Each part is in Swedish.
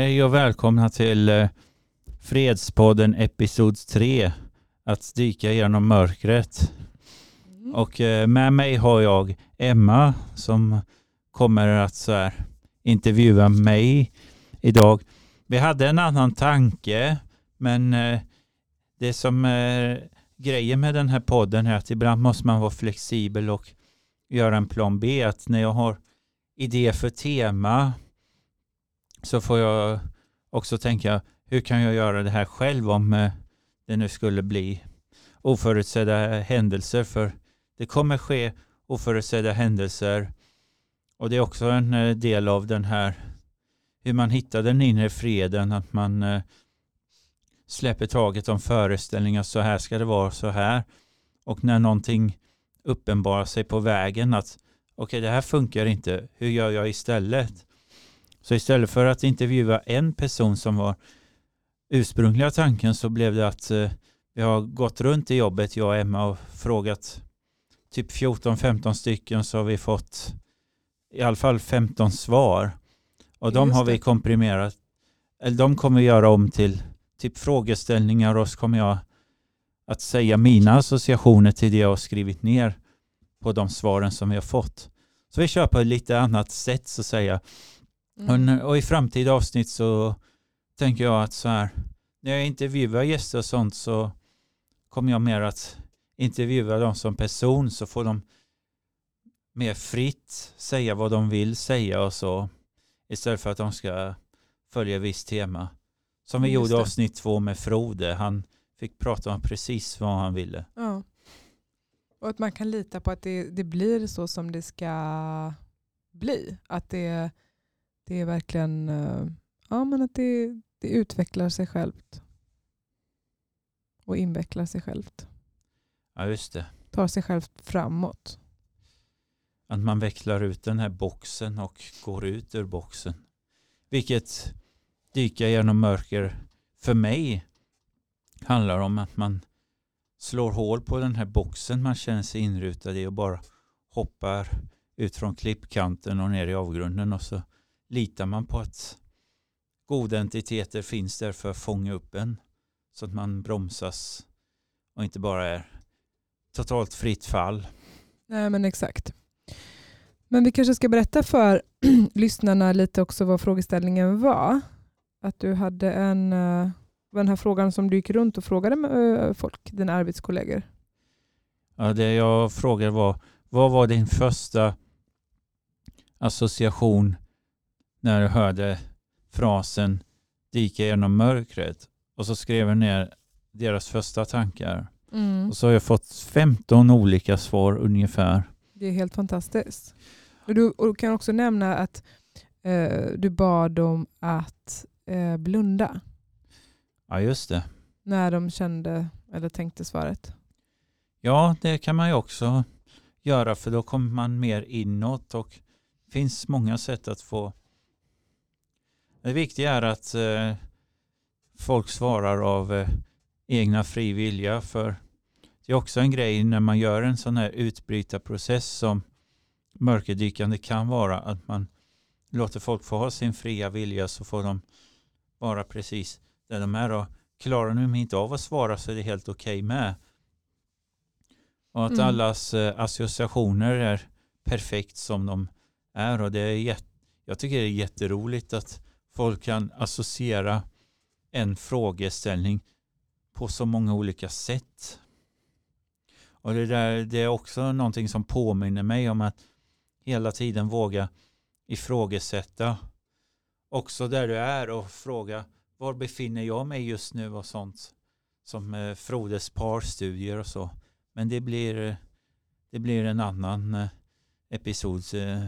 Hej och välkomna till eh, Fredspodden Episod 3. Att dyka genom mörkret. Mm. Och eh, med mig har jag Emma som kommer att så här, intervjua mig idag. Vi hade en annan tanke men eh, det som är grejen med den här podden är att ibland måste man vara flexibel och göra en plan B. Att när jag har idé för tema så får jag också tänka hur kan jag göra det här själv om eh, det nu skulle bli oförutsedda händelser? För det kommer ske oförutsedda händelser. Och det är också en eh, del av den här hur man hittar den inre freden att man eh, släpper taget om föreställningar så här ska det vara så här. Och när någonting uppenbarar sig på vägen att okej okay, det här funkar inte, hur gör jag istället? Så istället för att intervjua en person som var ursprungliga tanken så blev det att eh, vi har gått runt i jobbet, jag och Emma, och frågat typ 14-15 stycken så har vi fått i alla fall 15 svar. Och de Just har vi det. komprimerat, eller de kommer vi göra om till typ frågeställningar och så kommer jag att säga mina associationer till det jag har skrivit ner på de svaren som vi har fått. Så vi kör på ett lite annat sätt så att säga. Mm. Och, i framtida avsnitt så tänker jag att så här, när jag intervjuar gäster och sånt så kommer jag mer att intervjua dem som person så får de mer fritt säga vad de vill säga och så istället för att de ska följa visst tema. Som vi Just gjorde avsnitt två med Frode. Han fick prata om precis vad han ville. Ja. Och att man kan lita på att det, det blir så som det ska bli. Att det, det är verkligen eh, ja, men att det, det utvecklar sig självt. Och invecklar sig självt. Ja, just det. Tar sig självt framåt. Att man vecklar ut den här boxen och går ut ur boxen. Vilket dyka genom mörker för mig handlar om att man slår hål på den här boxen man känner sig inrutad i och bara hoppar ut från klippkanten och ner i avgrunden och så litar man på att goda entiteter finns där för att fånga upp en så att man bromsas och inte bara är totalt fritt fall. Nej men exakt. Men vi kanske ska berätta för lyssnarna lite också vad frågeställningen var. Att du hade en, eh, den här frågan som du gick runt och frågade eh, folk, dina arbetskollegor. Ja, det jag frågade var, vad var din första association när du hörde frasen dyka genom mörkret? Och så skrev jag ner deras första tankar. Mm. Och så har jag fått 15 olika svar ungefär. Det är helt fantastiskt. Och du, och du kan också nämna att eh, du bad dem att eh, blunda Ja, just det. när de kände eller tänkte svaret. Ja, det kan man ju också göra för då kommer man mer inåt och det finns många sätt att få det viktiga är att eh, folk svarar av eh, egna fri vilja för det är också en grej när man gör en sån här utbrytarprocess som mörkerdykande kan vara att man låter folk få ha sin fria vilja så får de vara precis där de är och klarar de inte av att svara så är det helt okej med. Och att Mm. allas eh, associationer är perfekt som de är och det är jätte, jag tycker det är jätteroligt att folk kan associera en frågeställning på så många olika sätt. Och det, där, det är också någonting som påminner mig om att hela tiden våga ifrågasätta också där du är och fråga var befinner jag mig just nu och sånt som eh, Frodes parstudier och så. Men det blir, eh, det blir en annan eh, eh, episod, eh,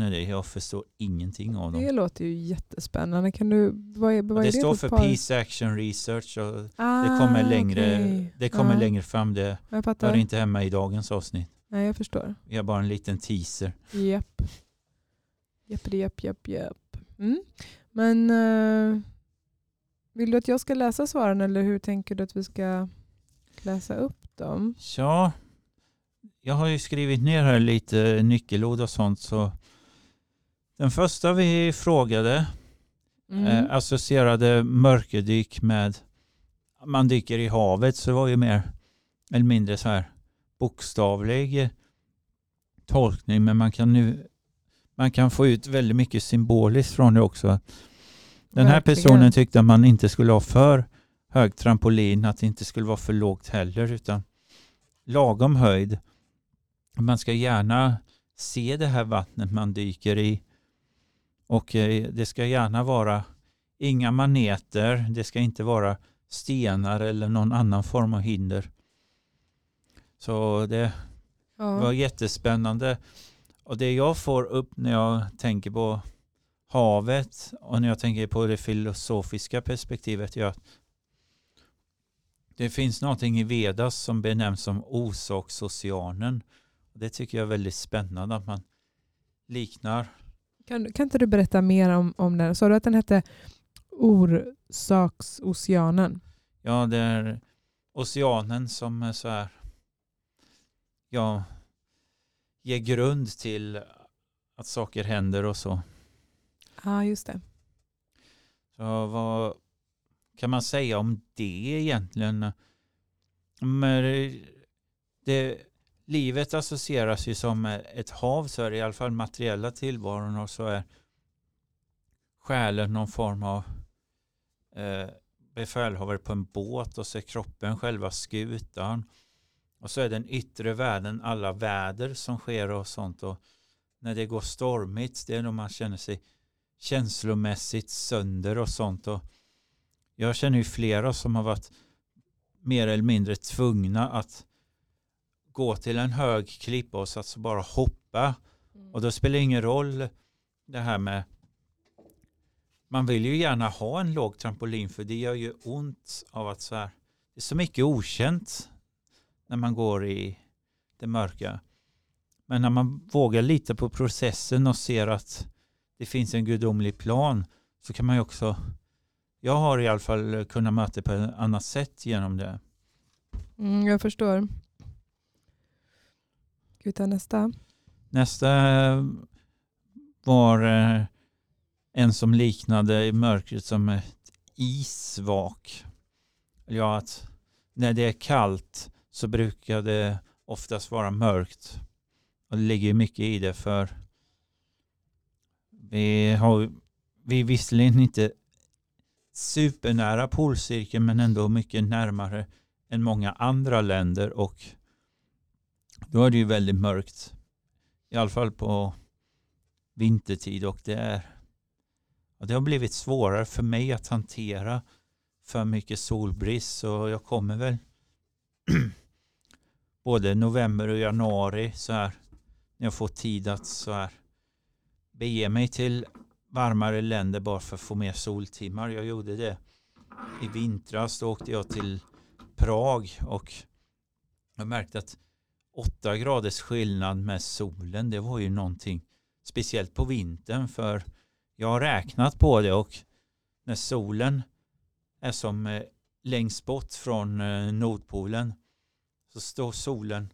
är det. Jag förstår ingenting av dem. Det låter ju jättespännande. Kan du, vad är, vad är det det står för par? Peace Action Research och Ah, det kommer längre, okej. det kommer Ja, längre fram. Det hör inte hemma i dagens avsnitt. Nej, jag förstår. Vi har bara en liten teaser. Japp. Japp, japp, japp, japp. Mm. Men eh, vill du att jag ska läsa svaren eller hur tänker du att vi ska läsa upp dem? Ja, jag har ju skrivit ner här lite nyckelord och sånt. Så den första vi frågade Mm. associerade mörkerdyk med man dyker i havet så det var ju mer eller mindre så här bokstavlig tolkning men man kan nu man kan få ut väldigt mycket symboliskt från det också. Den här Verkligen. personen tyckte att man inte skulle ha för hög trampolin, att det inte skulle vara för lågt heller utan lagom höjd. Man ska gärna se det här vattnet man dyker i och eh, det ska gärna vara inga maneter, det ska inte vara stenar eller någon annan form av hinder. Så det var Ja. jättespännande. Och det jag får upp när jag tänker på havet och när jag tänker på det filosofiska perspektivet är att det finns någonting i Vedas som benämns som orsaksoceanen. Det tycker jag är väldigt spännande att man liknar. Kan, kan inte du berätta mer om, om den? Sa du att den hette Orsaksoceanen? Ja, det är oceanen som är så här, ja, ger grund till att saker händer och så. Ja, just det. Så vad kan man säga om det egentligen? Men det, livet associeras ju som eh, ett hav, så är det i alla fall materiella tillvaron och så är själen någon form av eh, befälhavare på en båt och så är kroppen själva skutan. Och så är den yttre världen alla väder som sker och sånt. Och när det går stormigt, det är då man känner sig känslomässigt sönder och sånt. Och jag känner ju flera som har varit mer eller mindre tvungna att gå till en hög klippa och så att så bara hoppa. Och då spelar det ingen roll det här med man vill ju gärna ha en låg trampolin för det gör ju ont av att så här det är så mycket okänt när man går i det mörka. Men när man vågar lita på processen och ser att det finns en gudomlig plan så kan man ju också jag har i alla fall kunnat möta det på ett annat sätt genom det. Mm, jag förstår. Ska vi ta nästa? Nästa eh, var eh, en som liknade i mörkret som ett isvak. Ja, att när det är kallt så brukar det oftast vara mörkt. Och det ligger mycket i det för vi har vi är visserligen inte supernära polcirkeln men ändå mycket närmare än många andra länder och då är det ju väldigt mörkt. I alla fall på vintertid och det är och det har blivit svårare för mig att hantera för mycket solbrist så jag kommer väl både november och januari så här när jag får tid att så här bege mig till varmare länder bara för att få mer soltimmar. Jag gjorde det i vintras. Då åkte jag till Prag och jag märkte att åtta graders skillnad med solen det var ju någonting speciellt på vintern för jag har räknat på det och när solen är som eh, längst bort från eh, Nordpolen så står solen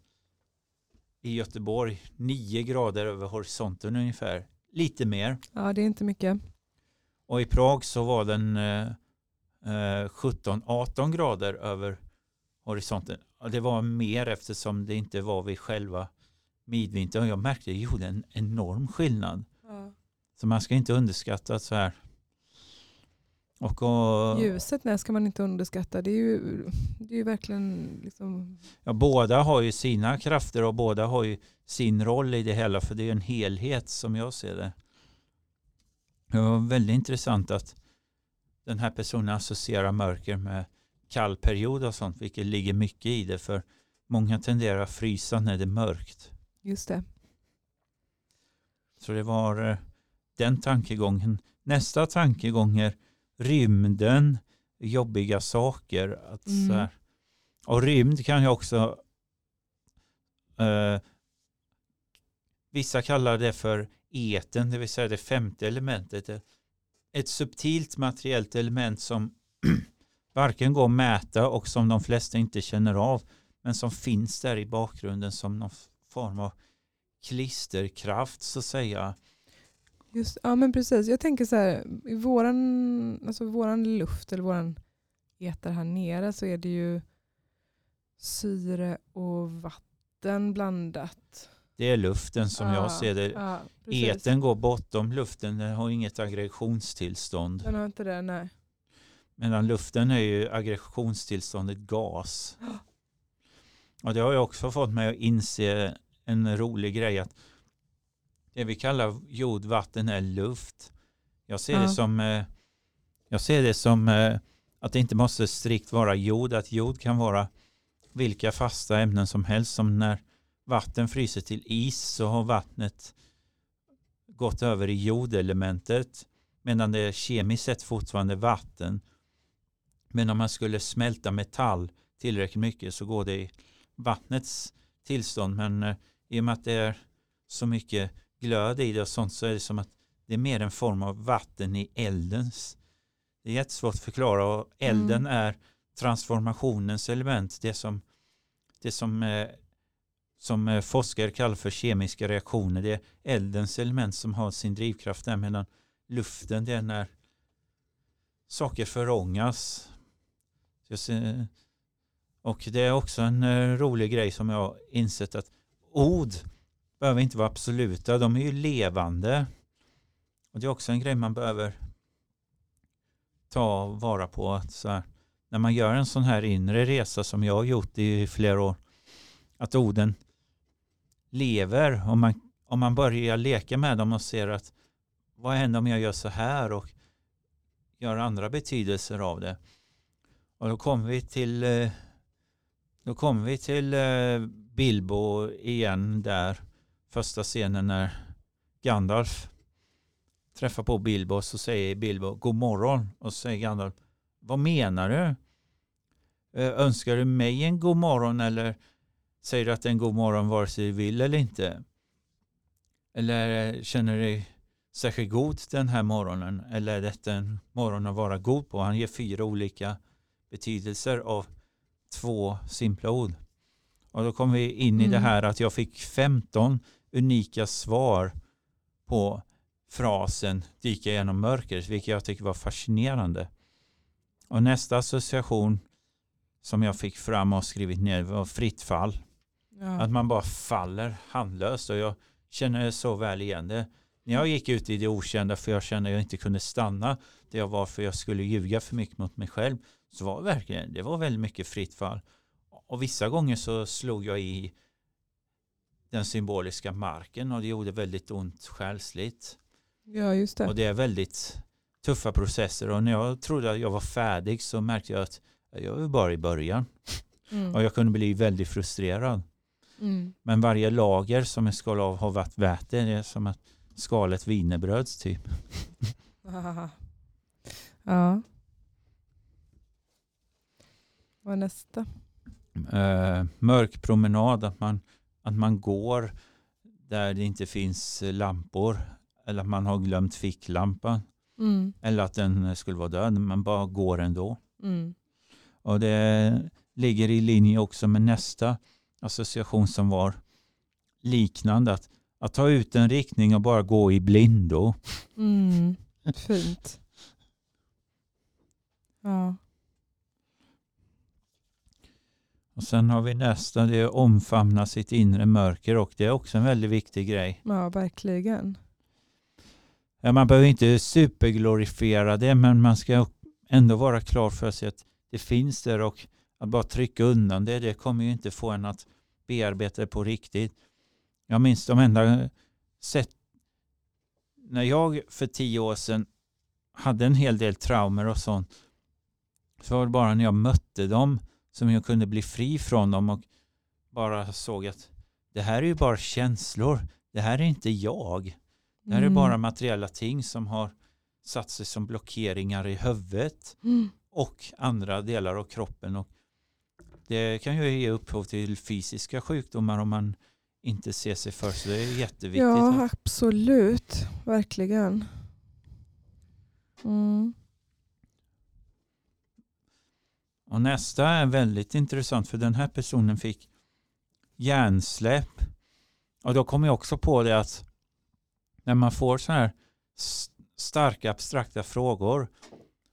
i Göteborg nio grader över horisonten ungefär. Lite mer. Ja, det är inte mycket. Och i Prag så var den eh, eh, 17-18 grader över horisonten. Det var mer eftersom det inte var vid själva midvintern. Och jag märkte att det gjorde en enorm skillnad. Så man ska inte underskatta så här. Och, och, Ljuset nej, ska man inte underskatta. Det är ju, det är ju verkligen liksom, ja, båda har ju sina krafter och båda har ju sin roll i det hela. För det är en helhet som jag ser det. Det var väldigt intressant att den här personen associerar mörker med kall period och sånt. Vilket ligger mycket i det. För många tenderar att frysa när det är mörkt. just det. Så det var eh, den tankegången. Nästa tankegång är rymden, jobbiga saker. Att Mm. så här, och rymd kan ju också eh, vissa kallar det för eten, det vill säga det femte elementet. Ett subtilt materiellt element som varken går att mäta och som de flesta inte känner av men som finns där i bakgrunden som någon form av klisterkraft så att säga. Just, ja men precis. Jag tänker så här, i våran, alltså våran luft eller våran eter här nere så är det ju syre och vatten blandat. Det är luften som jag Ja, ser det. Ja. Eten går bortom luften, den har inget aggregationstillstånd. Den har inte det, nej. Medan luften är ju aggregationstillståndet gas. Och det har ju också fått mig att inse en rolig grej att det vi kallar jord, vatten är luft. Jag ser det Ja. som, eh, jag ser det som eh, att det inte måste strikt vara jord, att jord kan vara vilka fasta ämnen som helst. Som när vatten fryser till is så har vattnet gått över i jordelementet medan det är kemiskt sett fortfarande vatten. Men om man skulle smälta metall tillräckligt mycket så går det i vattnets tillstånd. Men eh, i och med att det är så mycket glöd i det och sånt så är det som att det är mer en form av vatten i eldens. Det är jättesvårt att förklara och elden är transformationens element. Det som, det som, eh, som eh, forskare kallar för kemiska reaktioner. Det är eldens element som har sin drivkraft där medan luften det är när saker förångas. Jag ser- Och det är också en eh, rolig grej som jag insett att ord behöver inte vara absoluta. De är ju levande. Och det är också en grej man behöver ta vara på. Att så här, när man gör en sån här inre resa som jag har gjort i flera år. Att orden lever. Om man, om man börjar leka med dem och ser att vad händer om jag gör så här och gör andra betydelser av det. Och då kommer vi till då kom vi till eh, eh, Bilbo igen där första scenen när Gandalf träffar på Bilbo och så säger Bilbo god morgon och så säger Gandalf vad menar du? Eh, önskar du mig en god morgon eller säger du att det är en god morgon vare sig du vill eller inte? Eller känner du dig särskilt god den här morgonen eller är detta en morgon att vara god på? Han ger fyra olika betydelser av två simpla ord. Och då kom vi in i det Mm. här att jag fick 15 unika svar på frasen dyka genom mörkret, vilket jag tycker var fascinerande. Och nästa association som jag fick fram och skrivit ner var fritt fall. Ja. Att man bara faller handlöst och jag känner så väl igen det. När jag gick ut i det okända för jag kände att jag inte kunde stanna där jag var för jag skulle ljuga för mycket mot mig själv så var det verkligen, det var väldigt mycket fritt fall. Och vissa gånger så slog jag i den symboliska marken och det gjorde väldigt ont själsligt. ja, just det. Och det är väldigt tuffa processer och när jag trodde att jag var färdig så märkte jag att jag var bara i början Mm. och jag kunde bli väldigt frustrerad. Mm. Men varje lager som jag skal av har varit värt det. Det är som att skalet wienerbröds typ. Ja. Vad är nästa? Eh, mörk promenad, att man, att man går där det inte finns lampor. Eller att man har glömt ficklampan. Mm. Eller att den skulle vara död. Man bara går ändå. Mm. Och det ligger i linje också med nästa association som var liknande. Att, att ta ut en riktning och bara gå i blindo. Mm. Fint. Ja. Och sen har vi nästa, det är omfamna sitt inre mörker och det är också en väldigt viktig grej. ja, verkligen. Ja, man behöver inte superglorifiera det men man ska ändå vara klar för sig att det finns där och att bara trycka undan det, det kommer ju inte få en att bearbeta det på riktigt. Jag minns de enda sätt när jag för tio år sedan hade en hel del traumer och sånt så var det bara när jag mötte dem som jag kunde bli fri från dem och bara såg att det här är ju bara känslor. Det här är inte jag. Det här är Mm. bara materiella ting som har satt sig som blockeringar i huvudet Mm. och andra delar av kroppen. Och det kan ju ge upphov till fysiska sjukdomar om man inte ser sig för. Så det är jätteviktigt. Ja, absolut. Verkligen. Mm. Och nästa är väldigt intressant för den här personen fick hjärnsläpp. Och då kom jag också på det att när man får så här starka abstrakta frågor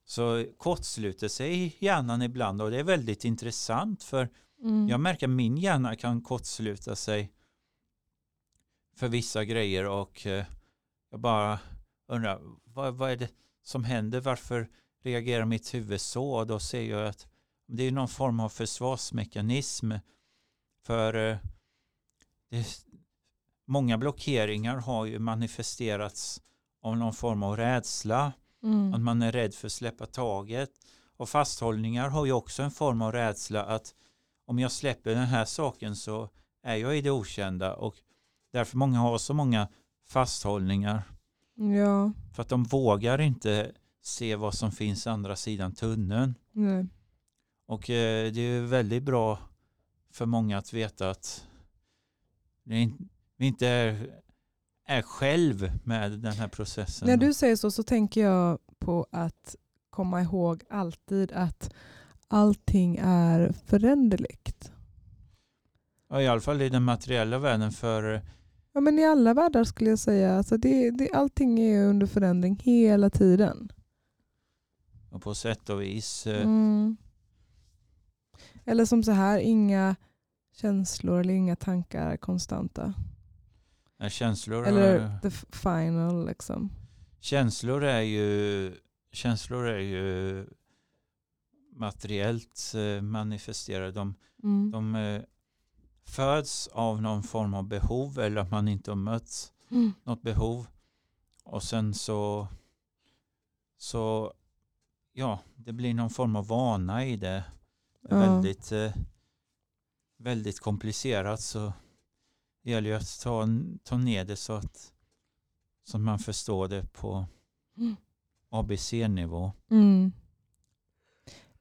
så kortsluter sig hjärnan ibland och det är väldigt intressant för Mm. jag märker att min hjärna kan kortsluta sig för vissa grejer och eh, jag bara undrar vad, vad är det som händer? Varför reagerar mitt huvud så? Och då ser jag att det är någon form av försvarsmekanism för eh, det, många blockeringar har ju manifesterats av någon form av rädsla att Mm. man är rädd för att släppa taget. Och fasthållningar har ju också en form av rädsla att om jag släpper den här saken så är jag i det okända och därför många har så många fasthållningar Ja, för att de vågar inte se vad som finns andra sidan tunneln. nej. Och eh, det är väldigt bra för många att veta att vi inte är, är själv med den här processen. När du säger så så tänker jag på att komma ihåg alltid att allting är föränderligt. Ja, I alla fall i den materiella världen för Ja, men I alla världar skulle jag säga. Alltså det, det, allting är under förändring hela tiden. och på sätt och vis eh, Mm. Eller som så här, inga känslor eller inga tankar är konstanta. är känslor, Eller är, the final liksom. känslor är ju känslor är ju materiellt eh, manifesterade. De, Mm. de eh, föds av någon form av behov eller att man inte har mött Mm. något behov. Och sen så, så ja, det blir någon form av vana i det. Ja. Väldigt, eh, väldigt komplicerat så det gäller ju att ta, ta ner det så att, så att man förstår det på Mm. ABC-nivå. Mm.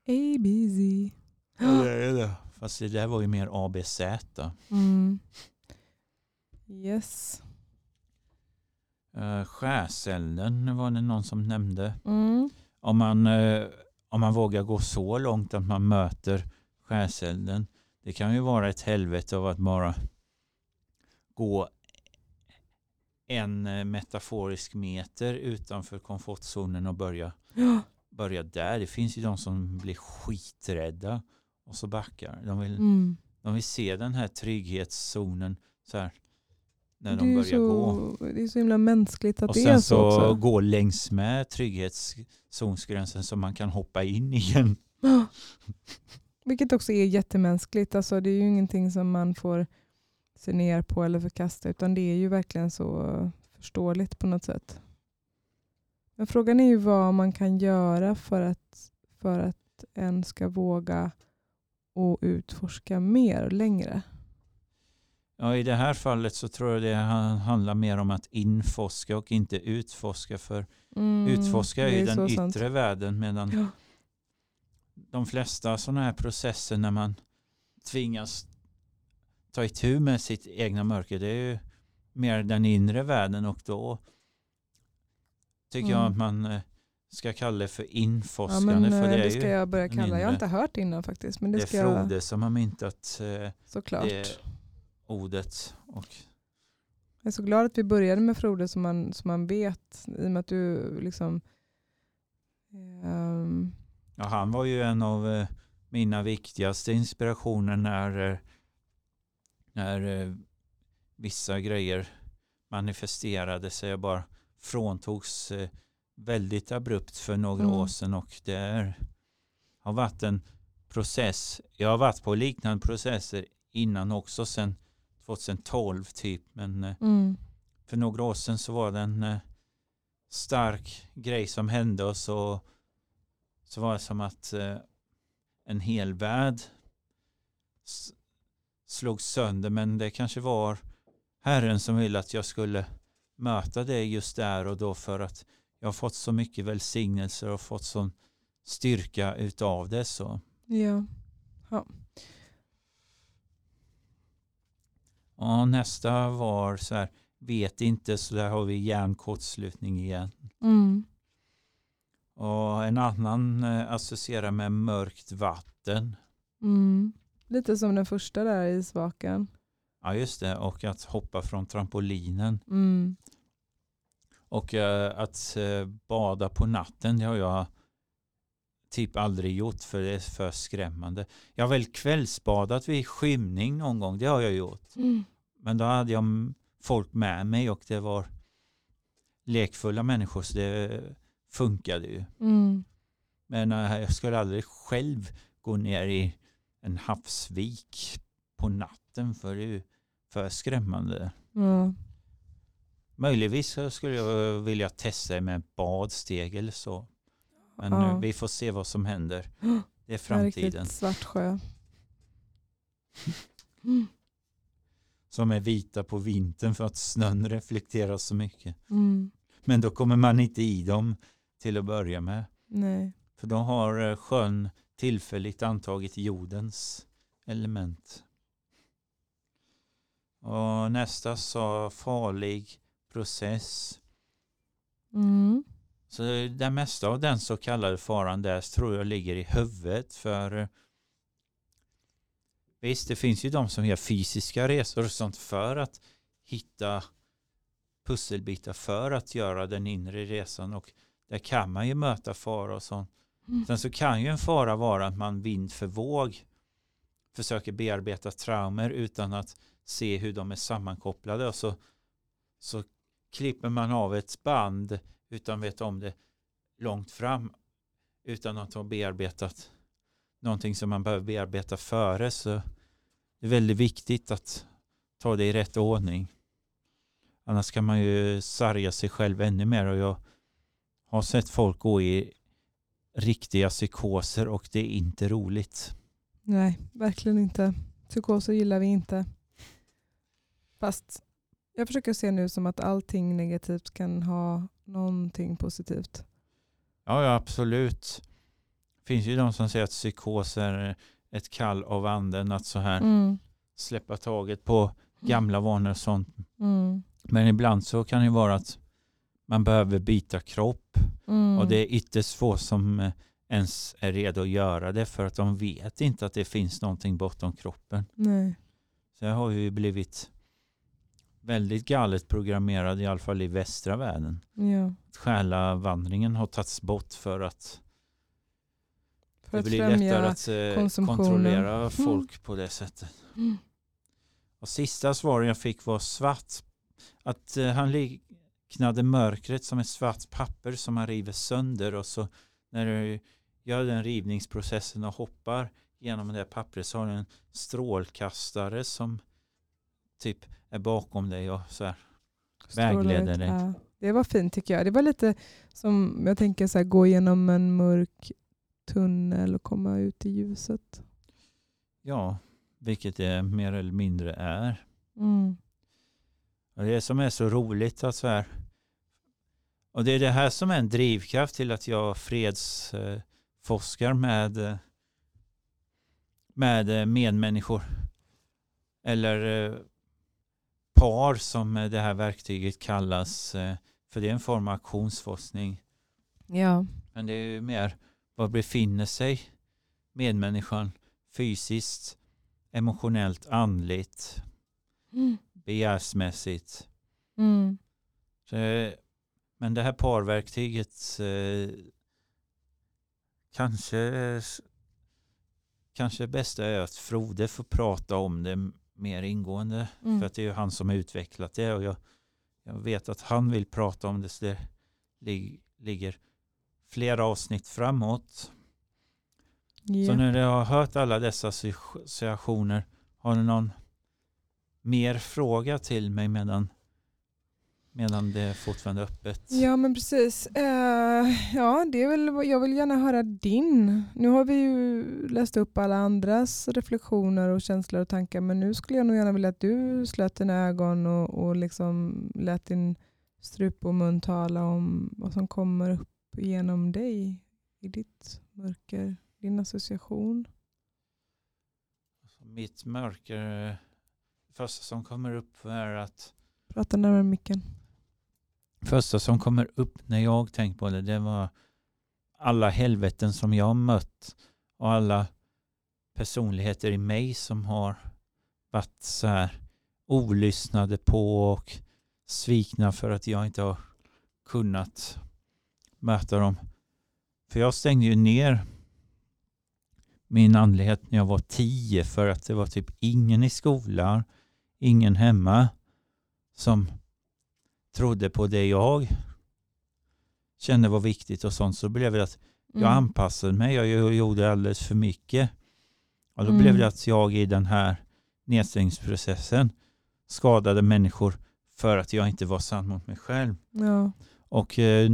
ABC. Fast det där var ju mer ABC. Mm. Yes. Uh, skärselden var det någon som nämnde. Mm. Om man, eh, om man vågar gå så långt att man möter skärselden. Det kan ju vara ett helvete av att bara gå en eh, metaforisk meter utanför komfortzonen och börja, Ja. börja där. Det finns ju de som blir skiträdda och så backar. De vill, Mm. de vill se den här trygghetszonen så här, när Det de börjar så, gå. det är så himla mänskligt att Och det sen är så, så också. gå längs med trygghetszonsgränsen så man kan hoppa in igen. Vilket också är jättemänskligt. Alltså, det är ju ingenting som man får se ner på eller förkasta utan det är ju verkligen så förståeligt på något sätt. Men frågan är ju vad man kan göra för att, för att en ska våga och utforska mer och längre. Ja, I det här fallet så tror jag det han- handlar mer om att inforska och inte utforska. För Mm, utforska är ju den yttre sant. världen medan Ja. de flesta sådana här processer när man tvingas ta itu med sitt egna mörker det är ju mer den inre världen och då tycker jag Mm. att man eh, ska kalla det för Ja, forskande men, för eh, det det är ska jag börja kalla. Jag har inte hört innan faktiskt. Men det, det är ska jag Frode som har myntat eh, såklart. det ordet. Och Jag är så glad att vi började med Frode som man, som man vet. I och med att du liksom... ehm, Ja, han var ju en av eh, mina viktigaste inspirationer när, eh, när eh, vissa grejer manifesterade sig och bara fråntogs eh, väldigt abrupt för några Mm. år sedan och det är, har varit en process. Jag har varit på liknande processer innan också sedan 2012 typ men eh, mm, för några år sedan så var det en eh, stark grej som hände och så, så var det som att eh, en hel värld slog sönder men det kanske var Herren som ville att jag skulle möta det just där och då för att jag har fått så mycket välsignelser och fått sån styrka utav det så ja. ja, nästa var så här vet inte så där har vi hjärnkortslutning igen Mm, Och en annan eh, associerar med mörkt vatten. mm. Lite som den första där i svaken. Ja just det, och att hoppa från trampolinen. Mm, Och eh, att eh, bada på natten det har jag typ aldrig gjort för det är för skrämmande. Jag har väl kvällsbadat vid skymning någon gång, det har jag gjort. Mm. Men då hade jag folk med mig och det var lekfulla människor så det funkade ju. Mm. Men eh, jag skulle aldrig själv gå ner i en havsvik på natten för det är ju för skrämmande. Ja. Möjligtvis så skulle jag vilja testa med badsteg eller så. Men Ja. eh, vi får se vad som händer. Det är En framtiden. riktigt svart sjö. Mm. Som är vita på vintern för att snön reflekterar så mycket. Mm. Men då kommer man inte i dem till att börja med. Nej. För då har eh, sjön tillfälligt antagit jordens element. Och nästa sa farlig process. Mm. Så det mesta av den så kallade faran där tror jag ligger i huvudet. För eh, visst, det finns ju de som gör fysiska resor och sånt för att hitta pusselbitar för att göra den inre resan och där kan man ju möta fara och sånt. Mm. Sen så kan ju en fara vara att man vind för våg försöker bearbeta traumer utan att se hur de är sammankopplade och så, så klipper man av ett band utan vet om det långt fram utan att ha bearbetat någonting som man behöver bearbeta före så det är väldigt viktigt att ta det i rätt ordning. Annars kan man ju sarga sig själv ännu mer och jag har sett folk gå i riktiga psykoser och det är inte roligt. Nej, verkligen inte. Psykoser gillar vi inte. Fast jag försöker se nu som att allting negativt kan ha någonting positivt. Ja, ja absolut. Det finns ju de som säger att psykos är ett kall av anden att så här Mm. släppa taget på gamla vanor och sånt. Mm. Men ibland så kan det vara att man behöver byta kropp Mm. och det är ytterst få som eh, ens är redo att göra det för att de vet inte att det finns någonting bortom kroppen. Nej. Så jag har ju blivit väldigt galet programmerad i alla fall i västra världen. Ja. Själavandringen har tagits bort för att För det att blir lättare att eh, kontrollera folk på det sättet. Mm. Och sista svaren jag fick var svart. Att eh, han liknade mörkret som ett svart papper som man river sönder och så när du gör den rivningsprocessen och hoppar genom det pappret så har du en strålkastare som typ är bakom dig och så här. Vägleder dig. Ja. Det var fint tycker jag. Det var lite som jag tänker så här, gå genom en mörk tunnel och komma ut i ljuset. Ja, vilket det mer eller mindre är. Mm. Och det som är så roligt att så här och det är det här som är en drivkraft till att jag fredsforskar med eh, med eh, medmänniskor eller par som eh, det här verktyget kallas eh, för det är en form av aktionsforskning Ja. men det är ju mer var befinner sig medmänniskan fysiskt emotionellt andligt Mm. begärsmässigt Mm. Så, eh, men det här parverktyget eh, kanske kanske bästa är att Frode får prata om det mer ingående. Mm. För att det är ju han som har utvecklat det och jag, jag vet att han vill prata om det så det lig, ligger flera avsnitt framåt. Så Ja. när du har hört alla dessa associationer har du någon mer fråga till mig medan, medan det är fortfarande öppet? Ja men precis. Eh, ja, det är väl, jag vill gärna höra din. Nu har vi ju läst upp alla andras reflektioner och känslor och tankar men nu skulle jag nog gärna vilja att du slöt dina ögon och, och liksom lät din strupe och mun tala om vad som kommer upp genom dig i ditt mörker, din association. Mitt mörker, det första som kommer upp är att Prata närmare micken första som kommer upp när jag tänkt på det, det var alla helveten som jag har mött och alla personligheter i mig som har varit så här olyssnade på och svikna för att jag inte har kunnat möta dem. För jag stängde ju ner min andlighet när jag var tio för att det var typ ingen i skolan, ingen hemma som trodde på det jag kände var viktigt och sånt. Så blev det att jag Mm. anpassade mig, jag gjorde alldeles för mycket. Och då Mm. blev det att jag i den här nedstängningsprocessen skadade människor för att jag inte var sann mot mig själv. Ja. Och eh,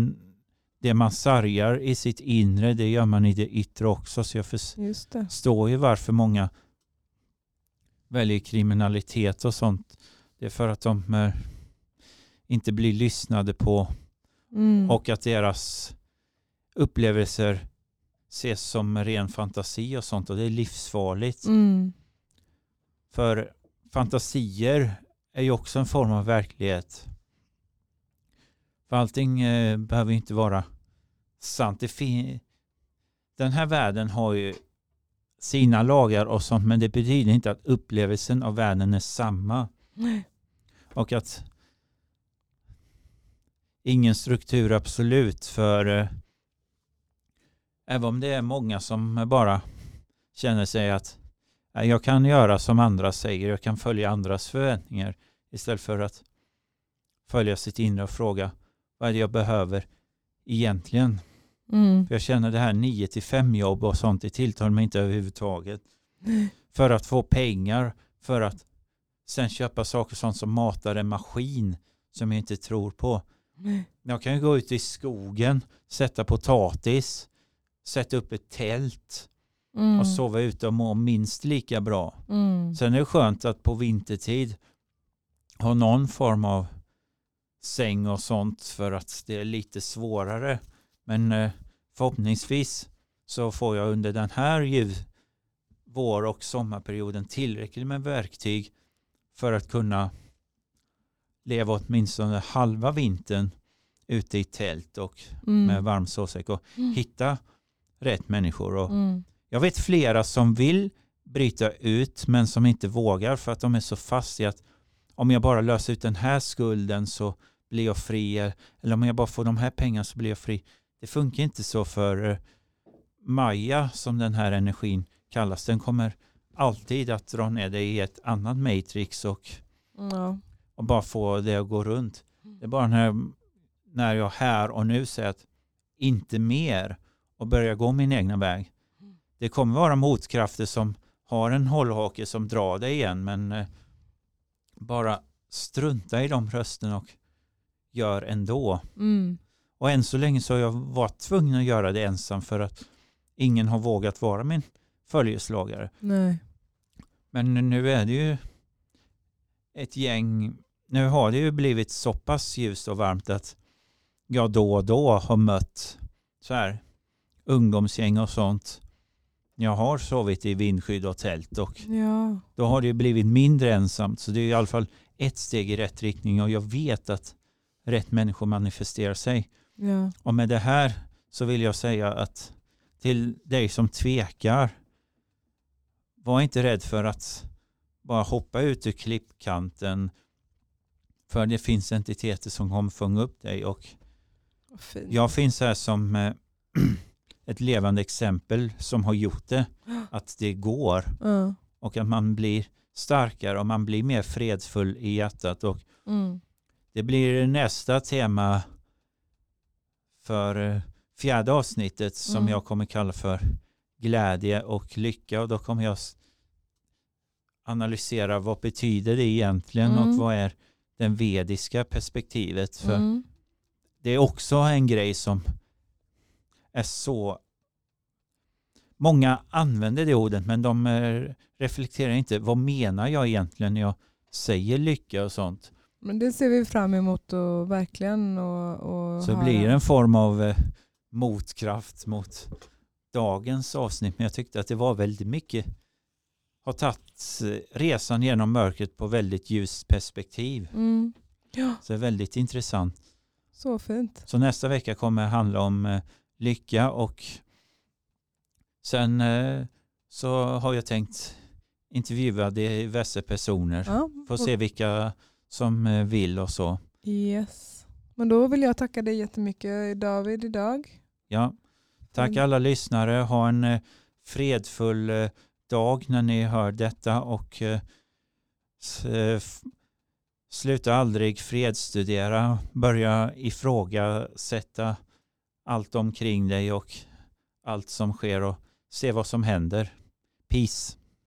det man sargar i sitt inre, det gör man i det yttre också. Så jag förstår ju varför många väljer kriminalitet och sånt. Det är för att de eh, inte blir lyssnade på Mm. och att deras upplevelser ses som ren fantasi och sånt och det är livsfarligt. Mm. För fantasier är ju också en form av verklighet. För allting eh, behöver inte vara sant. Den här världen har ju sina lagar och sånt men det betyder inte att upplevelsen av världen är samma. Nej. Och att ingen struktur absolut för eh, även om det är många som bara känner sig att "Nej, jag kan göra som andra säger, jag kan följa andras förväntningar istället för att följa sitt inre och fråga vad är det jag behöver egentligen? Mm. För jag känner det här 9 till 5 jobb och sånt, det tilltalar mig inte överhuvudtaget. För att få pengar, för att sen köpa saker sånt som matar en maskin som jag inte tror på. Jag kan ju gå ut i skogen, sätta potatis, sätta upp ett tält Mm. och sova ute och må minst lika bra. Mm. Sen är det skönt att på vintertid ha någon form av säng och sånt för att det är lite svårare. Men eh, förhoppningsvis så får jag under den här ljus, vår och sommarperioden tillräckligt med verktyg för att kunna leva åtminstone halva vintern ute i tält och Mm. med varm sovsäck och Mm. hitta rätt människor. Och Mm. jag vet flera som vill bryta ut men som inte vågar för att de är så fast i att om jag bara löser ut den här skulden så blir jag fri eller om jag bara får de här pengarna så blir jag fri. Det funkar inte så för eh, Maja som den här energin kallas. Den kommer alltid att dra ner dig i ett annat matrix och, Ja. Och bara få det att gå runt. Det är bara när, när jag här och nu säger att inte mer och börjar gå min egna väg. Det kommer vara motkrafter som har en hållhake som drar dig igen men eh, bara strunta i de rösterna och gör ändå. Mm. Och än så länge så har jag varit tvungen att göra det ensam för att ingen har vågat vara min följeslagare. Nej. Men nu är det ju ett gäng, nu har det ju blivit så pass ljust och varmt att jag då och då har mött så här ungdomsgäng och sånt. Jag har sovit i vindskydd och tält och Ja. då har det ju blivit mindre ensamt. Så det är i alla fall ett steg i rätt riktning och jag vet att rätt människor manifesterar sig. Ja. Och med det här så vill jag säga att till dig som tvekar, var inte rädd för att bara hoppa ut ur klippkanten. För det finns entiteter som kommer fånga upp dig och fint. jag finns här som eh, ett levande exempel som har gjort det. Att det går Ja. och att man blir starkare och man blir mer fredsfull i hjärtat och Mm. Det blir nästa tema för eh, fjärde avsnittet som Mm. jag kommer kalla för glädje och lycka och då kommer jag analysera vad betyder det egentligen Mm. och vad är den vediska perspektivet för Mm. det är också en grej som är så många använder det ordet men de eh, reflekterar inte vad menar jag egentligen när jag säger lycka och sånt Men det ser vi fram emot och verkligen. Och, och Så det blir en form av eh, motkraft mot dagens avsnitt. Men jag tyckte att det var väldigt mycket. Har tagit eh, resan genom mörkret på väldigt ljust perspektiv. Mm. Ja, Så det är väldigt intressant. så fint. Så nästa vecka kommer handla om eh, lycka och sen eh, så har jag tänkt intervjua diverse personer. Ja, Får se vilka som eh, vill och så. Yes. Men då vill jag tacka dig jättemycket David idag. Ja, tack alla lyssnare. Ha en eh, fredfull eh, dag när ni hör detta och eh, eh, sluta aldrig fredsstudera. Börja ifrågasätta allt omkring dig och allt som sker och se vad som händer. Peace.